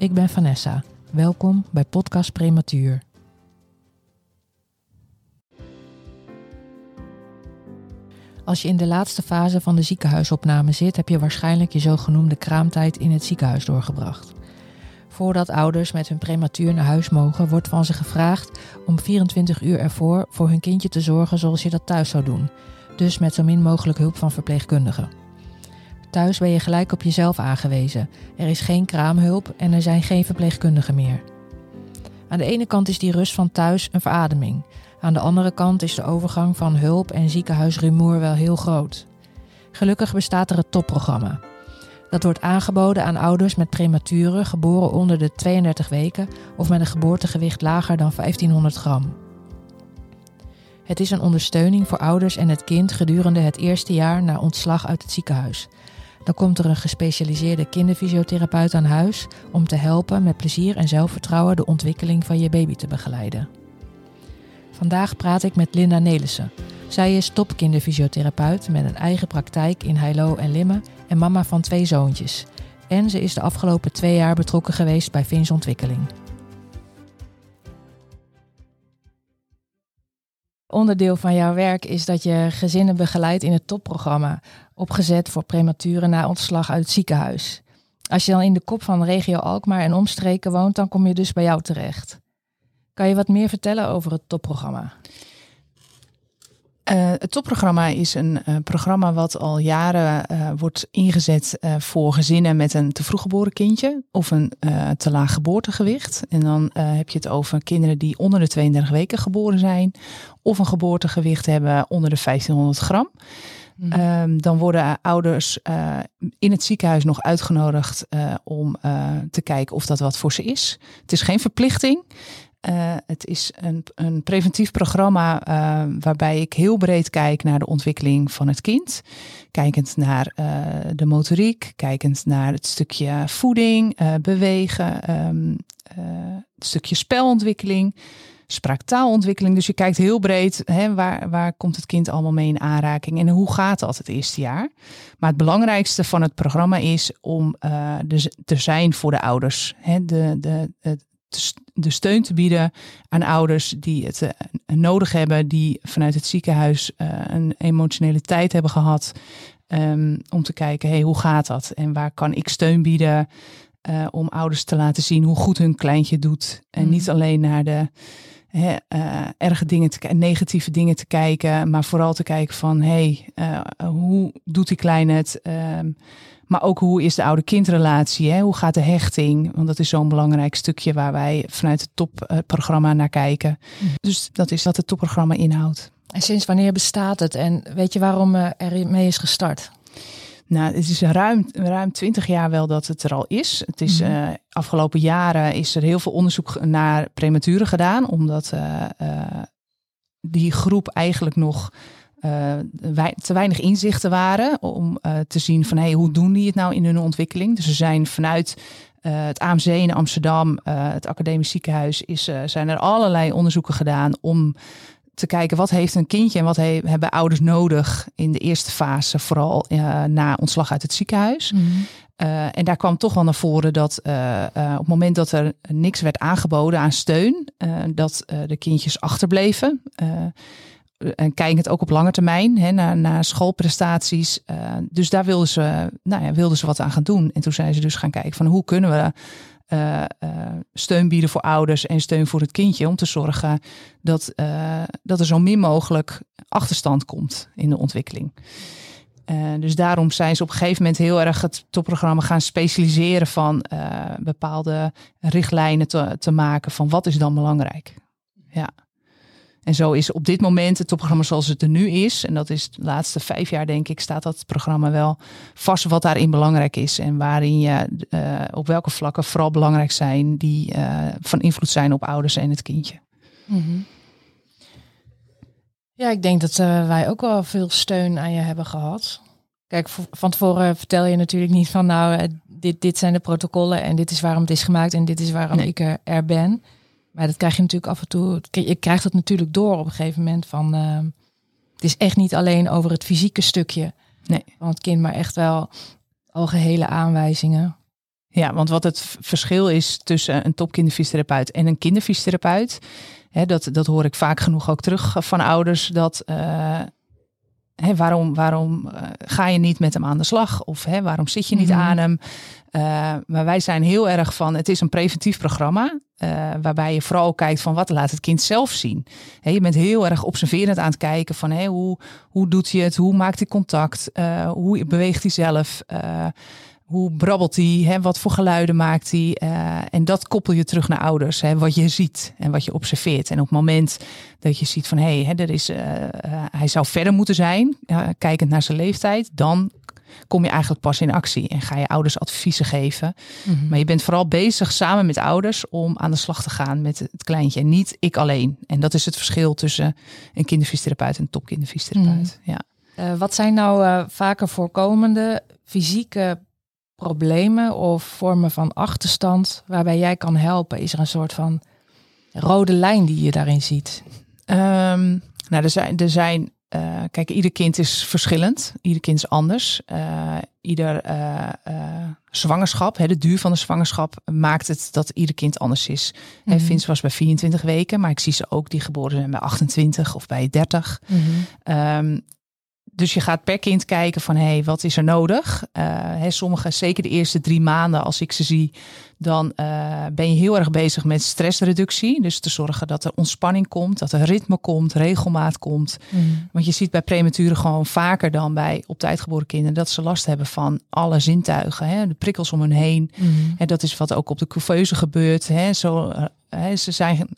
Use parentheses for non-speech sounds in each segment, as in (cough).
Ik ben Vanessa. Welkom bij Podcast Prematuur. Als je in de laatste fase van de ziekenhuisopname zit, heb je waarschijnlijk je zogenoemde kraamtijd in het ziekenhuis doorgebracht. Voordat ouders met hun prematuur naar huis mogen, wordt van ze gevraagd om 24 uur ervoor voor hun kindje te zorgen zoals je dat thuis zou doen. Dus met zo min mogelijk hulp van verpleegkundigen. Thuis ben je gelijk op jezelf aangewezen. Er is geen kraamhulp en er zijn geen verpleegkundigen meer. Aan de ene kant is die rust van thuis een verademing. Aan de andere kant is de overgang van hulp en ziekenhuisrumoer wel heel groot. Gelukkig bestaat er het topprogramma. Dat wordt aangeboden aan ouders met prematuren geboren onder de 32 weken of met een geboortegewicht lager dan 1500 gram. Het is een ondersteuning voor ouders en het kind gedurende het eerste jaar na ontslag uit het ziekenhuis. Dan komt er een gespecialiseerde kinderfysiotherapeut aan huis om te helpen met plezier en zelfvertrouwen de ontwikkeling van je baby te begeleiden. Vandaag praat ik met Linda Nelissen. Zij is topkinderfysiotherapeut met een eigen praktijk in Heilo en Limmen en mama van twee zoontjes. En ze is de afgelopen twee jaar betrokken geweest bij Vins Ontwikkeling. Onderdeel van jouw werk is dat je gezinnen begeleidt in het topprogramma, opgezet voor prematuren na ontslag uit het ziekenhuis. Als je dan in de kop van regio Alkmaar en omstreken woont, dan kom je dus bij jou terecht. Kan je wat meer vertellen over het topprogramma? Uh, het topprogramma is een uh, programma wat al jaren uh, wordt ingezet voor gezinnen met een te vroeg geboren kindje of een te laag geboortegewicht. En dan heb je het over kinderen die onder de 32 weken geboren zijn of een geboortegewicht hebben onder de 1500 gram. Mm -hmm. dan worden ouders in het ziekenhuis nog uitgenodigd om te kijken of dat wat voor ze is. Het is geen verplichting. Het is een, een preventief programma uh, waarbij ik heel breed kijk naar de ontwikkeling van het kind. Kijkend naar de motoriek, kijkend naar het stukje voeding, bewegen, um, het stukje spelontwikkeling, spraaktaalontwikkeling. Dus je kijkt heel breed, hè, waar, waar komt het kind allemaal mee in aanraking en hoe gaat dat het eerste jaar. Maar het belangrijkste van het programma is om de, te zijn voor de ouders. Hè, de, de, het, de steun te bieden aan ouders die het uh, nodig hebben, die vanuit het ziekenhuis uh, een emotionele tijd hebben gehad. Um, om te kijken, hey, hoe gaat dat? En waar kan ik steun bieden uh, om ouders te laten zien hoe goed hun kleintje doet. En mm. niet alleen naar de hè, erge dingen, te, negatieve dingen te kijken, maar vooral te kijken van, hey, hoe doet die klein het? Um, maar ook hoe is de oude-kindrelatie? Hoe gaat de hechting? Want dat is zo'n belangrijk stukje waar wij vanuit het topprogramma naar kijken. Mm. Dus dat is wat het topprogramma inhoudt. En sinds wanneer bestaat het? En weet je waarom er mee is gestart? Nou, het is ruim, ruim 20 jaar wel dat het er al is. Het is mm. uh, afgelopen jaren is er heel veel onderzoek naar prematuren gedaan, omdat uh, uh, die groep eigenlijk nog te weinig inzichten waren om te zien van hey, hoe doen die het nou in hun ontwikkeling. Dus er zijn vanuit het AMC in Amsterdam, het academisch ziekenhuis, is, zijn er allerlei onderzoeken gedaan om te kijken wat heeft een kindje en wat he hebben ouders nodig in de eerste fase, vooral na ontslag uit het ziekenhuis. Mm -hmm. Uh, en daar kwam toch wel naar voren dat uh, uh, op het moment dat er niks werd aangeboden aan steun, dat de kindjes achterbleven en kijkend ook op lange termijn hè, naar, naar schoolprestaties. Dus daar wilden ze, nou ja, wilden ze wat aan gaan doen. En toen zijn ze dus gaan kijken van hoe kunnen we uh, uh, steun bieden voor ouders en steun voor het kindje. Om te zorgen dat, dat er zo min mogelijk achterstand komt in de ontwikkeling. dus daarom zijn ze op een gegeven moment heel erg het topprogramma gaan specialiseren van bepaalde richtlijnen te, te maken van wat is dan belangrijk. Ja. En zo is op dit moment het topprogramma zoals het er nu is. En dat is de laatste vijf jaar, denk ik, staat dat programma wel vast wat daarin belangrijk is. En waarin je uh, op welke vlakken vooral belangrijk zijn die uh, van invloed zijn op ouders en het kindje. Mm -hmm. Ja, ik denk dat uh, wij ook wel veel steun aan je hebben gehad. Kijk, van tevoren vertel je natuurlijk niet van nou, dit, dit zijn de protocollen en dit is waarom het is gemaakt en dit is waarom nee. ik er, er ben. Maar dat krijg je natuurlijk af en toe. Je krijgt het natuurlijk door op een gegeven moment van. Uh, het is echt niet alleen over het fysieke stukje nee. van het kind, maar echt wel algehele aanwijzingen. Ja, want wat het verschil is tussen een topkinderfysiotherapeut en een kinderfysiotherapeut, hè, dat, dat hoor ik vaak genoeg ook terug van ouders, dat uh, hè, waarom, waarom uh, ga je niet met hem aan de slag? Of hè, waarom zit je niet mm -hmm. aan hem? Uh, maar wij zijn heel erg van, het is een preventief programma. Uh, waarbij je vooral kijkt van wat laat het kind zelf zien. Je bent heel erg observerend aan het kijken van hey, hoe, hoe doet hij het? Hoe maakt hij contact? Uh, hoe beweegt hij zelf? hoe brabbelt hij? Hè? Wat voor geluiden maakt hij? en dat koppel je terug naar ouders. Hè? Wat je ziet en wat je observeert. En op het moment dat je ziet van hé, hey, er is, hij zou verder moeten zijn, kijkend naar zijn leeftijd, dan kom je eigenlijk pas in actie en ga je ouders adviezen geven. Mm -hmm. Maar je bent vooral bezig samen met ouders om aan de slag te gaan met het kleintje en niet ik alleen. En dat is het verschil tussen een kinderfysiotherapeut en een topkinderfysiotherapeut. Mm. Ja. Uh, wat zijn nou uh, vaker voorkomende fysieke problemen of vormen van achterstand waarbij jij kan helpen? Is er een soort van rode lijn die je daarin ziet? Um, nou, er zijn, er zijn uh, kijk, ieder kind is verschillend. Ieder kind is anders. Uh, ieder uh, zwangerschap, hè, de duur van de zwangerschap, maakt het dat ieder kind anders is. Mm -hmm. Vince was bij 24 weken, maar ik zie ze ook die geboren zijn bij 28 of bij 30. Mm -hmm. um, dus je gaat per kind kijken van hé, hey, wat is er nodig? Uh, hè, sommige, zeker de eerste drie maanden, als ik ze zie, dan uh, ben je heel erg bezig met stressreductie. Dus te zorgen dat er ontspanning komt, dat er ritme komt, regelmaat komt. Mm. Want je ziet bij prematuren gewoon vaker dan bij op tijd geboren kinderen dat ze last hebben van alle zintuigen, hè, de prikkels om hun heen. Mm. En dat is wat ook op de couveuse gebeurt. Hè. Zo, uh, hè, ze zijn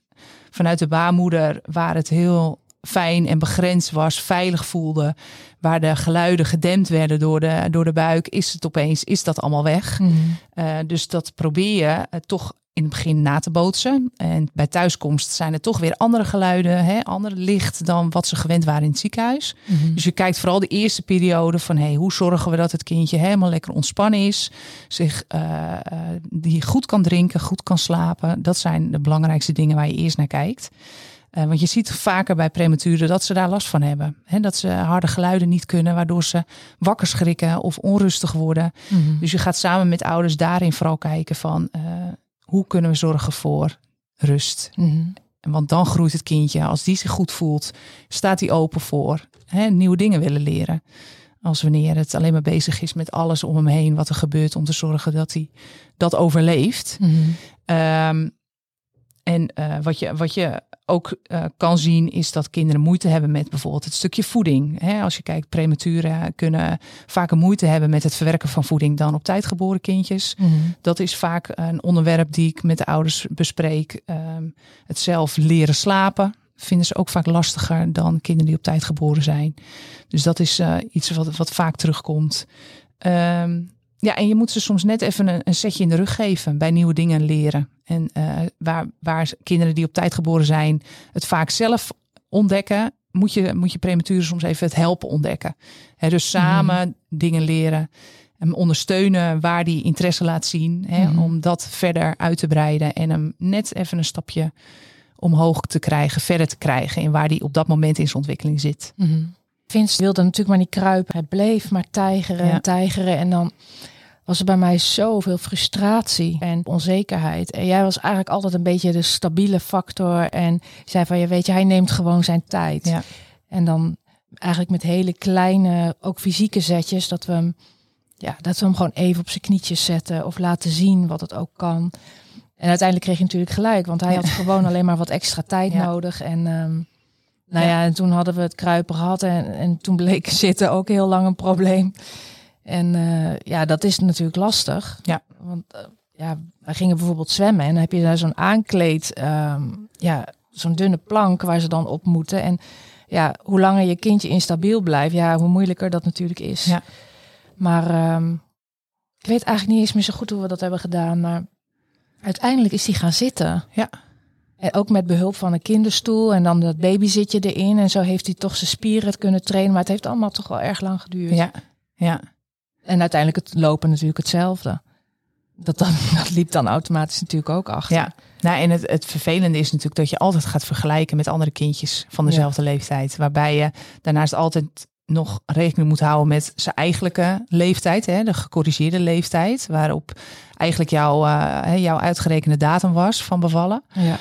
vanuit de baarmoeder waar het heel fijn en begrensd was, veilig voelde, waar de geluiden gedempt werden door de, door de buik, is het opeens, is dat allemaal weg. Mm. Uh, dus dat probeer je uh, toch in het begin na te bootsen. En bij thuiskomst zijn er toch weer andere geluiden, hè, ander licht dan wat ze gewend waren in het ziekenhuis. Mm -hmm. Dus je kijkt vooral de eerste periode van hey, hoe zorgen we dat het kindje helemaal lekker ontspannen is, zich uh, die goed kan drinken, goed kan slapen. Dat zijn de belangrijkste dingen waar je eerst naar kijkt. Uh, want je ziet vaker bij prematuren dat ze daar last van hebben. He, dat ze harde geluiden niet kunnen, waardoor ze wakker schrikken of onrustig worden. Mm -hmm. Dus je gaat samen met ouders daarin vooral kijken van uh, hoe kunnen we zorgen voor rust. Mm -hmm. Want dan groeit het kindje. Als die zich goed voelt, staat hij open voor he, nieuwe dingen willen leren. Als wanneer het alleen maar bezig is met alles om hem heen wat er gebeurt om te zorgen dat hij dat overleeft. Mm -hmm. um, en uh, wat, je, wat je ook uh, kan zien is dat kinderen moeite hebben met bijvoorbeeld het stukje voeding. He, als je kijkt, prematuren kunnen vaker moeite hebben met het verwerken van voeding dan op tijd geboren kindjes. Mm -hmm. Dat is vaak een onderwerp die ik met de ouders bespreek. Um, het zelf leren slapen vinden ze ook vaak lastiger dan kinderen die op tijd geboren zijn. Dus dat is uh, iets wat, wat vaak terugkomt. Um, ja, en je moet ze soms net even een, een, setje in de rug geven bij nieuwe dingen leren. En uh, waar, waar kinderen die op tijd geboren zijn het vaak zelf ontdekken, moet je, moet je prematuren soms even het helpen ontdekken. He, dus samen mm. dingen leren. Hem ondersteunen waar die interesse laat zien. He, mm. Om dat verder uit te breiden. En hem net even een stapje omhoog te krijgen, verder te krijgen. In waar die op dat moment in zijn ontwikkeling zit. Mm. Vince wilde natuurlijk maar niet kruipen. Hij bleef maar tijgeren en ja. tijgeren. En dan was er bij mij zoveel frustratie en onzekerheid. En jij was eigenlijk altijd een beetje de stabiele factor. En zei van, je weet je, hij neemt gewoon zijn tijd. Ja. En dan eigenlijk met hele kleine, ook fysieke zetjes, dat we hem, ja, dat we hem gewoon even op zijn knietjes zetten of laten zien wat het ook kan. En uiteindelijk kreeg je natuurlijk gelijk, want hij had gewoon alleen maar wat extra (laughs) tijd ja. nodig. En um, nou ja. ja, en toen hadden we het kruipen gehad en, en toen bleek zitten ook heel lang een probleem. En uh, ja, dat is natuurlijk lastig. Ja. Want uh, ja, wij gingen bijvoorbeeld zwemmen en dan heb je daar zo'n aankleed, um, ja, zo'n dunne plank waar ze dan op moeten. En ja, hoe langer je kindje instabiel blijft, ja, hoe moeilijker dat natuurlijk is. Ja. Maar ehm, ik weet eigenlijk niet eens meer zo goed hoe we dat hebben gedaan. Maar uiteindelijk is hij gaan zitten. Ja. En ook met behulp van een kinderstoel en dan dat babyzitje erin. En zo heeft hij toch zijn spieren kunnen trainen. Maar het heeft allemaal toch wel erg lang geduurd. Ja, ja. En uiteindelijk het lopen natuurlijk hetzelfde. Dat, dan, (laughs) dat liep dan automatisch natuurlijk ook achter. Ja, nou, en het, het vervelende is natuurlijk dat je altijd gaat vergelijken met andere kindjes van dezelfde leeftijd. Waarbij je daarnaast altijd nog rekening moet houden met zijn eigenlijke leeftijd, hè, de gecorrigeerde leeftijd, waarop eigenlijk jouw, uh, jouw uitgerekende datum was van bevallen. Ja.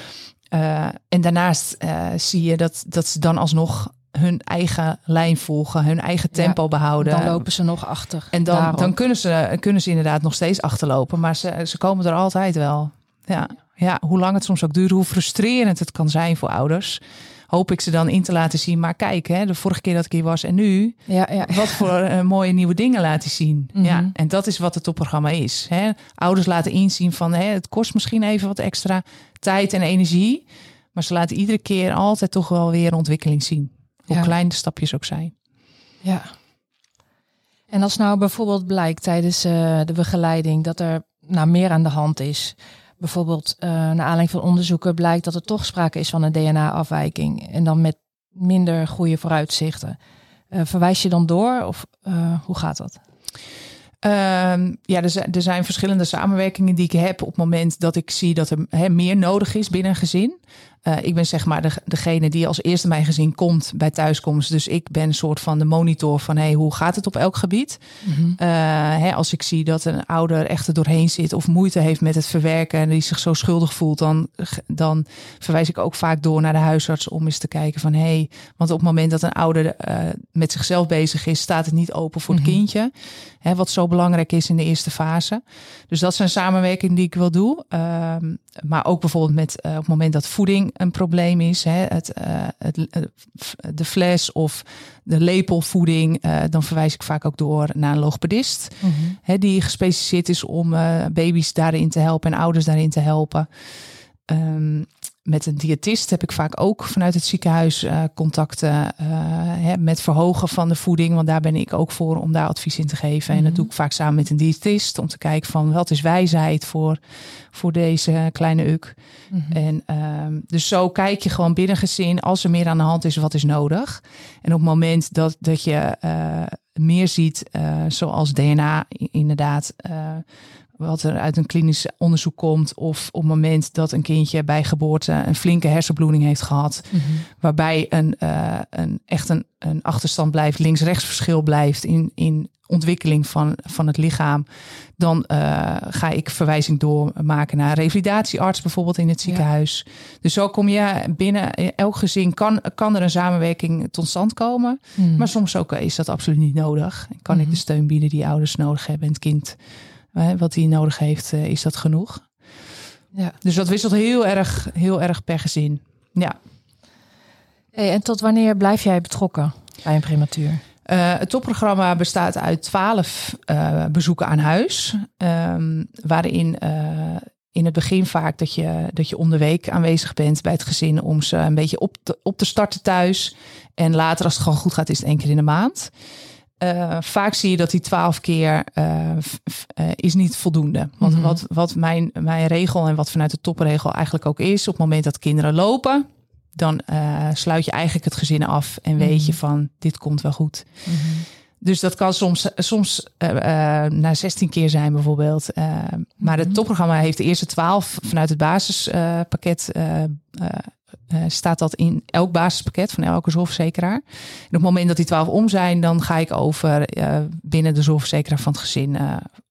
Uh, en daarnaast uh, zie je dat, dat ze dan alsnog hun eigen lijn volgen, hun eigen tempo Ja, behouden. Dan lopen ze nog achter. En dan, daarop. dan kunnen, ze, kunnen ze inderdaad nog steeds achterlopen, maar ze, ze komen er altijd wel. Ja, ja, hoe lang het soms ook duurt, hoe frustrerend het kan zijn voor ouders, hoop ik ze dan in te laten zien. Maar kijk, hè, de vorige keer dat ik hier was en nu, Ja, ja. wat voor eh, mooie nieuwe dingen laten zien. Mhm. Ja, en dat is wat het topprogramma is. Hè. Ouders laten inzien van hè, het kost misschien even wat extra tijd en energie, maar ze laten iedere keer altijd toch wel weer ontwikkeling zien. Hoe Ja. klein de stapjes ook zijn. Ja. En als nou bijvoorbeeld blijkt tijdens eh, de begeleiding dat er nou meer aan de hand is. Bijvoorbeeld eh naar aanleiding van onderzoeken blijkt dat er toch sprake is van een DNA-afwijking. En dan met minder goede vooruitzichten. Eh, verwijs je dan door of hoe gaat dat? Ehm, ja, er zijn, er zijn verschillende samenwerkingen die ik heb op het moment dat ik zie dat er meer nodig is binnen een gezin. Eh, ik ben zeg maar de, degene die als eerste mijn gezin komt bij thuiskomst. Dus ik ben een soort van de monitor van hey, hoe gaat het op elk gebied. Eh, hè, als ik zie dat een ouder echt er doorheen zit of moeite heeft met het verwerken en die zich zo schuldig voelt, dan, dan verwijs ik ook vaak door naar de huisarts om eens te kijken van hé, hey, want op het moment dat een ouder eh, met zichzelf bezig is, staat het niet open voor het Mhm. kindje. Hè, wat zo belangrijk is in de eerste fase. Dus dat is een samenwerking die ik wil doen. Maar ook bijvoorbeeld met eh, op het moment dat voeding een probleem is, hè, het, eh, het, eh, de fles of de lepelvoeding, dan verwijs ik vaak ook door naar een logopedist. Hè, die gespecialiseerd is om baby's daarin te helpen en ouders daarin te helpen. Ehm, met een diëtist heb ik vaak ook vanuit het ziekenhuis eh, contacten eh, hè, met verhogen van de voeding. Want daar ben ik ook voor om daar advies in te geven. En dat Mhm. doe ik vaak samen met een diëtist om te kijken van wat is wijsheid voor, voor deze kleine uk. Mhm. En ehm, dus zo kijk je gewoon binnen gezin, als er meer aan de hand is, wat is nodig. En op het moment dat, dat je eh, meer ziet, eh, zoals DNA inderdaad, eh, wat er uit een klinisch onderzoek komt, of op het moment dat een kindje bij geboorte een flinke hersenbloeding heeft gehad, Mhm. waarbij een, eh, een echt een, een achterstand blijft, links-rechts verschil blijft in, in ontwikkeling van, van het lichaam, dan eh, ga ik verwijzing doormaken naar een revalidatiearts bijvoorbeeld in het Ja. ziekenhuis. Dus zo kom je binnen elk gezin kan, kan er een samenwerking tot stand komen, Mhm. maar soms ook is dat absoluut niet nodig. Kan ik Mhm. de steun bieden die ouders nodig hebben en het kind eh, wat hij nodig heeft, eh, is dat genoeg. ja. Dus dat wisselt heel erg, heel erg per gezin. Ja. Hey, en tot wanneer blijf jij betrokken bij een prematuur? Eh, het topprogramma bestaat uit twaalf eh, bezoeken aan huis. ehm, waarin eh, in het begin vaak dat je, dat je om de week aanwezig bent bij het gezin om ze een beetje op te, op te starten thuis. En later, als het gewoon goed gaat, is het één keer in de maand. Vaak zie je dat die twaalf keer f- eh, is niet voldoende. Want Mhm. wat, wat mijn, mijn regel en wat vanuit de topregel eigenlijk ook is, op het moment dat kinderen lopen, dan eh, sluit je eigenlijk het gezin af en weet Mhm. je van dit komt wel goed. Dus dat kan soms, soms eh, na 16 keer zijn bijvoorbeeld. Eh, maar het Mhm. topprogramma heeft de eerste 12 vanuit het basispakket. eh, eh, staat dat in elk basispakket van elke zorgverzekeraar. En op het moment dat die 12 om zijn, dan ga ik over binnen de zorgverzekeraar van het gezin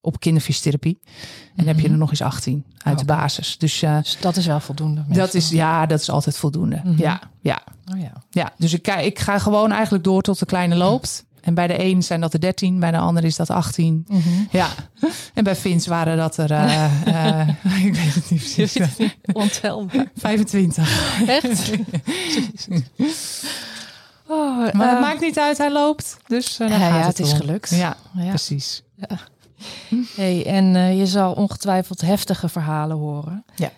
op kinderfysiotherapie. En dan heb je Mhm. er nog eens 18 uit de Oké. basis. Dus Dus dat is wel voldoende. dat is, ja, dat is altijd voldoende. Mhm. Ja, ja. Oh ja. Ja, dus ik, ik ga gewoon eigenlijk door tot de kleine loopt. En bij de een zijn dat er 13, bij de ander is dat 18. Mhm. Ja, (laughs) en bij Vins waren dat er, eh, eh, (laughs) ik weet het niet precies, Ontelbaar. 25. Echt? (laughs) Oh, Maar het eh, maakt niet uit, hij loopt. Dus eh, Ja, gaat ja, het, het is om. gelukt. Ja, ja. precies. Hey, en je zal ongetwijfeld heftige verhalen horen. Ja.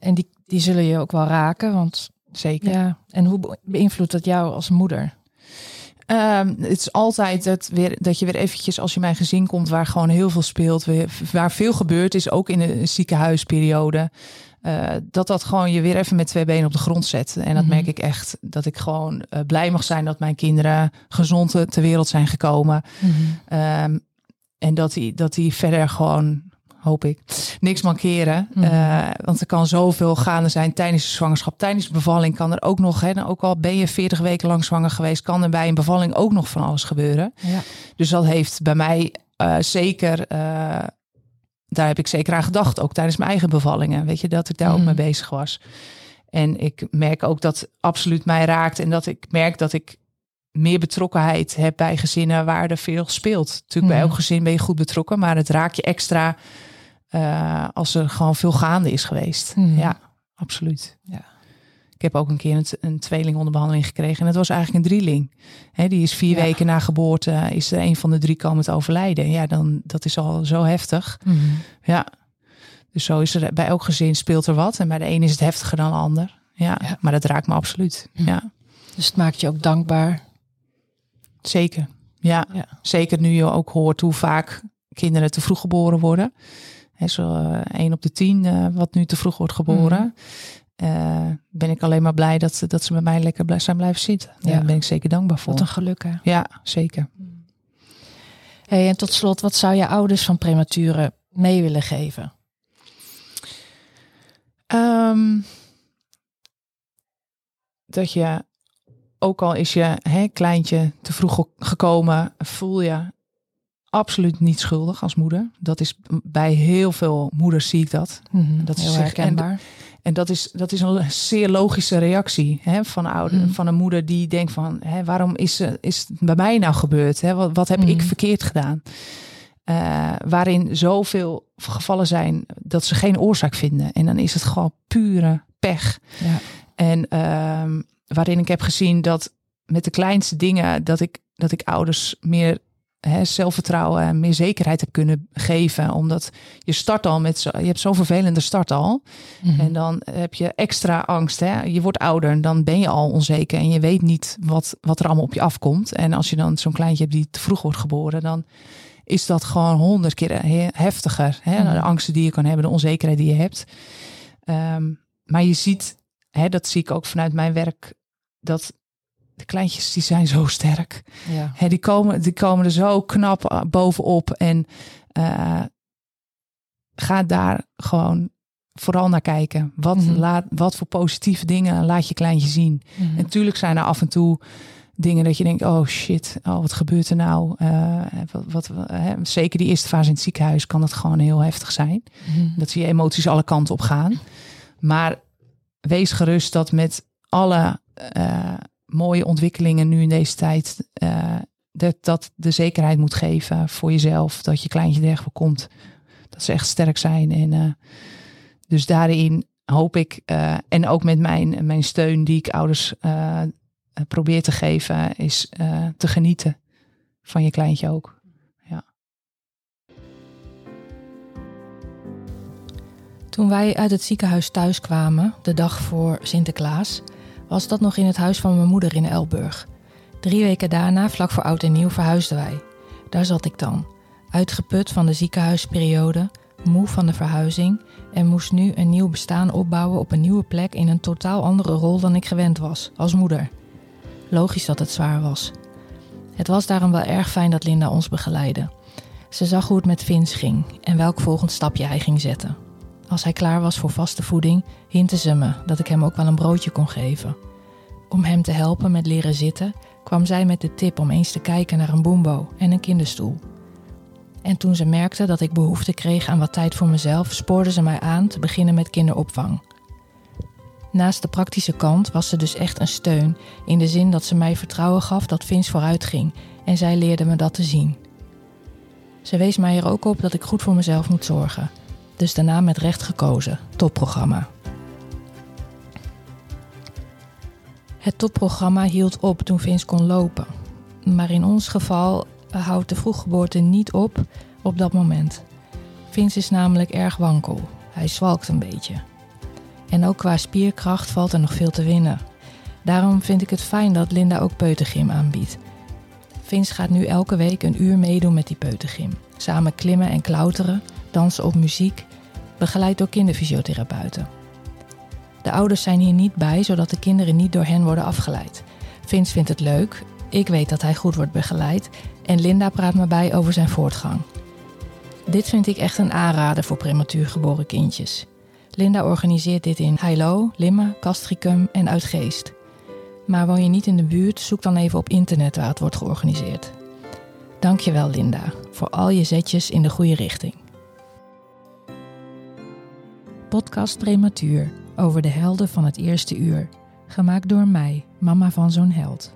En die, die zullen je ook wel raken, want zeker. Ja, en hoe be- beïnvloedt dat jou als moeder? Ehm, het is altijd dat, weer, dat je weer eventjes, als je mijn gezin komt, waar gewoon heel veel speelt, weer, waar veel gebeurd is, ook in de ziekenhuisperiode, eh, dat dat gewoon je weer even met twee benen op de grond zet. En dat Mhm. merk ik echt, dat ik gewoon eh, blij mag zijn dat mijn kinderen gezond ter wereld zijn gekomen. Ehm, en dat die, dat die verder gewoon, hoop ik, niks mankeren. Mhm. Eh, want er kan zoveel gaande zijn tijdens de zwangerschap. Tijdens de bevalling kan er ook nog, hè, nou, ook al ben je 40 weken lang zwanger geweest, kan er bij een bevalling ook nog van alles gebeuren. Ja. Dus dat heeft bij mij eh, zeker, eh, daar heb ik zeker aan gedacht. Ook tijdens mijn eigen bevallingen. Weet je, dat ik daar Mhm. ook mee bezig was. En ik merk ook dat absoluut mij raakt. En dat ik merk dat ik meer betrokkenheid heb bij gezinnen waar er veel speelt. Natuurlijk bij Mhm. elk gezin ben je goed betrokken. Maar het raakt je extra eh, als er gewoon veel gaande is geweest. Mhm. Ja, absoluut. Ja. Ik heb ook een keer een, een tweeling onder behandeling gekregen. En het was eigenlijk een drieling. Hè, die is vier Ja. weken na geboorte, is er een van de drie komen te overlijden. Ja, dan, dat is al zo heftig. Mhm. Ja. Dus zo is er bij elk gezin speelt er wat. En bij de een is het heftiger dan de ander. Ja, Ja. maar dat raakt me absoluut. Ja, Dus het maakt je ook dankbaar. zeker. Ja, Ja. zeker nu je ook hoort hoe vaak kinderen te vroeg geboren worden. Hè, zo eh, één op de tien eh, wat nu te vroeg wordt geboren. Eh, ben ik alleen maar blij dat, ze- dat ze bij mij lekker blij zijn blijven zitten. Ja. Daar ben ik zeker dankbaar voor. Wat een geluk hè. Ja, zeker. Hey, en tot slot, wat zou je ouders van prematuren mee willen geven? Ehm, dat je, ook al is je hè, kleintje te vroeg ge- gekomen, voel je absoluut niet schuldig als moeder. Dat is bij heel veel moeders zie ik dat. Dat Dat is heel herkenbaar. En dat is, dat is een zeer logische reactie hè, van, ouder, Mhm. van een moeder die denkt van... Hè, waarom is, ze- is het bij mij nou gebeurd? Hè? Wat, wat heb ik Mhm. verkeerd gedaan? Eh, waarin zoveel gevallen zijn dat ze geen oorzaak vinden. En dan is het gewoon pure pech. Ja. En ehm, waarin ik heb gezien dat met de kleinste dingen... dat ik, dat ik ouders meer hè, zelfvertrouwen en meer zekerheid heb kunnen geven. Omdat je start al met... zo- Je hebt zo'n vervelende start al. Mhm. En dan heb je extra angst. Hè? Je wordt ouder en dan ben je al onzeker en je weet niet wat, wat er allemaal op je afkomt. En als je dan zo'n kleintje hebt die te vroeg wordt geboren, dan is dat gewoon honderd keer he- heftiger. Hè? Mhm. De angsten die je kan hebben, de onzekerheid die je hebt. Ehm, maar je ziet, hè, dat zie ik ook vanuit mijn werk, dat de kleintjes die zijn zo sterk. ja. Hè, die, komen, die komen er zo knap eh, bovenop. En eh, ga daar gewoon vooral naar kijken. Wat, Mhm. laat, wat voor positieve dingen laat je kleintje zien. Mhm. En natuurlijk zijn er af en toe dingen dat je denkt: oh shit, oh, wat gebeurt er nou? Eh, wat, wat, hè, zeker die eerste fase in het ziekenhuis kan het gewoon heel heftig zijn. Mhm. Dat je emoties alle kanten op gaan. Maar wees gerust dat met alle mooie ontwikkelingen nu in deze tijd, eh, dat, dat de zekerheid moet geven voor jezelf, dat je kleintje er komt. Dat ze echt sterk zijn. En eh, dus daarin hoop ik, eh, en ook met mijn, mijn steun die ik ouders probeer te geven, is te genieten van je kleintje ook. Toen wij uit het ziekenhuis thuis kwamen, de dag voor Sinterklaas, was dat nog in het huis van mijn moeder in Elburg. Drie weken daarna, vlak voor oud en nieuw, verhuisden wij. Daar zat ik dan, uitgeput van de ziekenhuisperiode, moe van de verhuizing en moest nu een nieuw bestaan opbouwen op een nieuwe plek in een totaal andere rol dan ik gewend was, als moeder. Logisch dat het zwaar was. Het was daarom wel erg fijn dat Linda ons begeleidde. Ze zag hoe het met Vince ging en welk volgend stapje hij ging zetten. Als hij klaar was voor vaste voeding, hintte ze me dat ik hem ook wel een broodje kon geven. Om hem te helpen met leren zitten, kwam zij met de tip om eens te kijken naar een boombo en een kinderstoel. En toen ze merkte dat ik behoefte kreeg aan wat tijd voor mezelf, spoorde ze mij aan te beginnen met kinderopvang. Naast de praktische kant was ze dus echt een steun, in de zin dat ze mij vertrouwen gaf dat Vince vooruit ging en zij leerde me dat te zien. Ze wees mij er ook op dat ik goed voor mezelf moet zorgen. Dus daarna met recht gekozen. Topprogramma. Het topprogramma hield op toen Vince kon lopen. Maar in ons geval houdt de vroeggeboorte niet op op dat moment. Vince is namelijk erg wankel. Hij zwalkt een beetje. En ook qua spierkracht valt er nog veel te winnen. Daarom vind ik het fijn dat Linda ook peutergym aanbiedt. Vince gaat nu elke week een uur meedoen met die peutergym. Samen klimmen en klauteren, dansen op muziek, begeleid door kinderfysiotherapeuten. De ouders zijn hier niet bij, zodat de kinderen niet door hen worden afgeleid. Vince vindt het leuk, ik weet dat hij goed wordt begeleid en Linda praat me bij over zijn voortgang. Dit vind ik echt een aanrader voor prematuur geboren kindjes. Linda organiseert dit in Heilo, Limmen, Castricum en Uitgeest. Maar woon je niet in de buurt, zoek dan even op internet waar het wordt georganiseerd. Dankjewel Linda voor al je zetjes in de goede richting. Podcast Prematuur over de helden van het eerste uur. Gemaakt door mij, mama van zo'n held.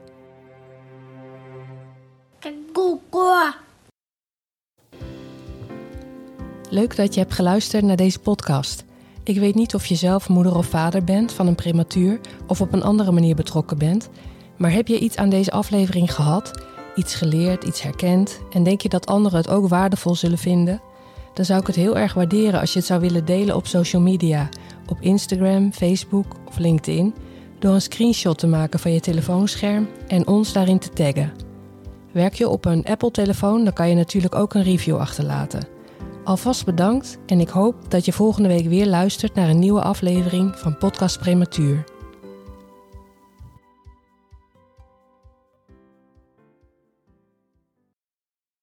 Leuk dat je hebt geluisterd naar deze podcast. Ik weet niet of je zelf moeder of vader bent van een prematuur of op een andere manier betrokken bent, maar heb je iets aan deze aflevering gehad, iets geleerd, iets herkend en denk je dat anderen het ook waardevol zullen vinden? Dan zou ik het heel erg waarderen als je het zou willen delen op social media, op Instagram, Facebook of LinkedIn, door een screenshot te maken van je telefoonscherm en ons daarin te taggen. Werk je op een Apple-telefoon, dan kan je natuurlijk ook een review achterlaten. Alvast bedankt en ik hoop dat je volgende week weer luistert naar een nieuwe aflevering van Podcast Prematuur.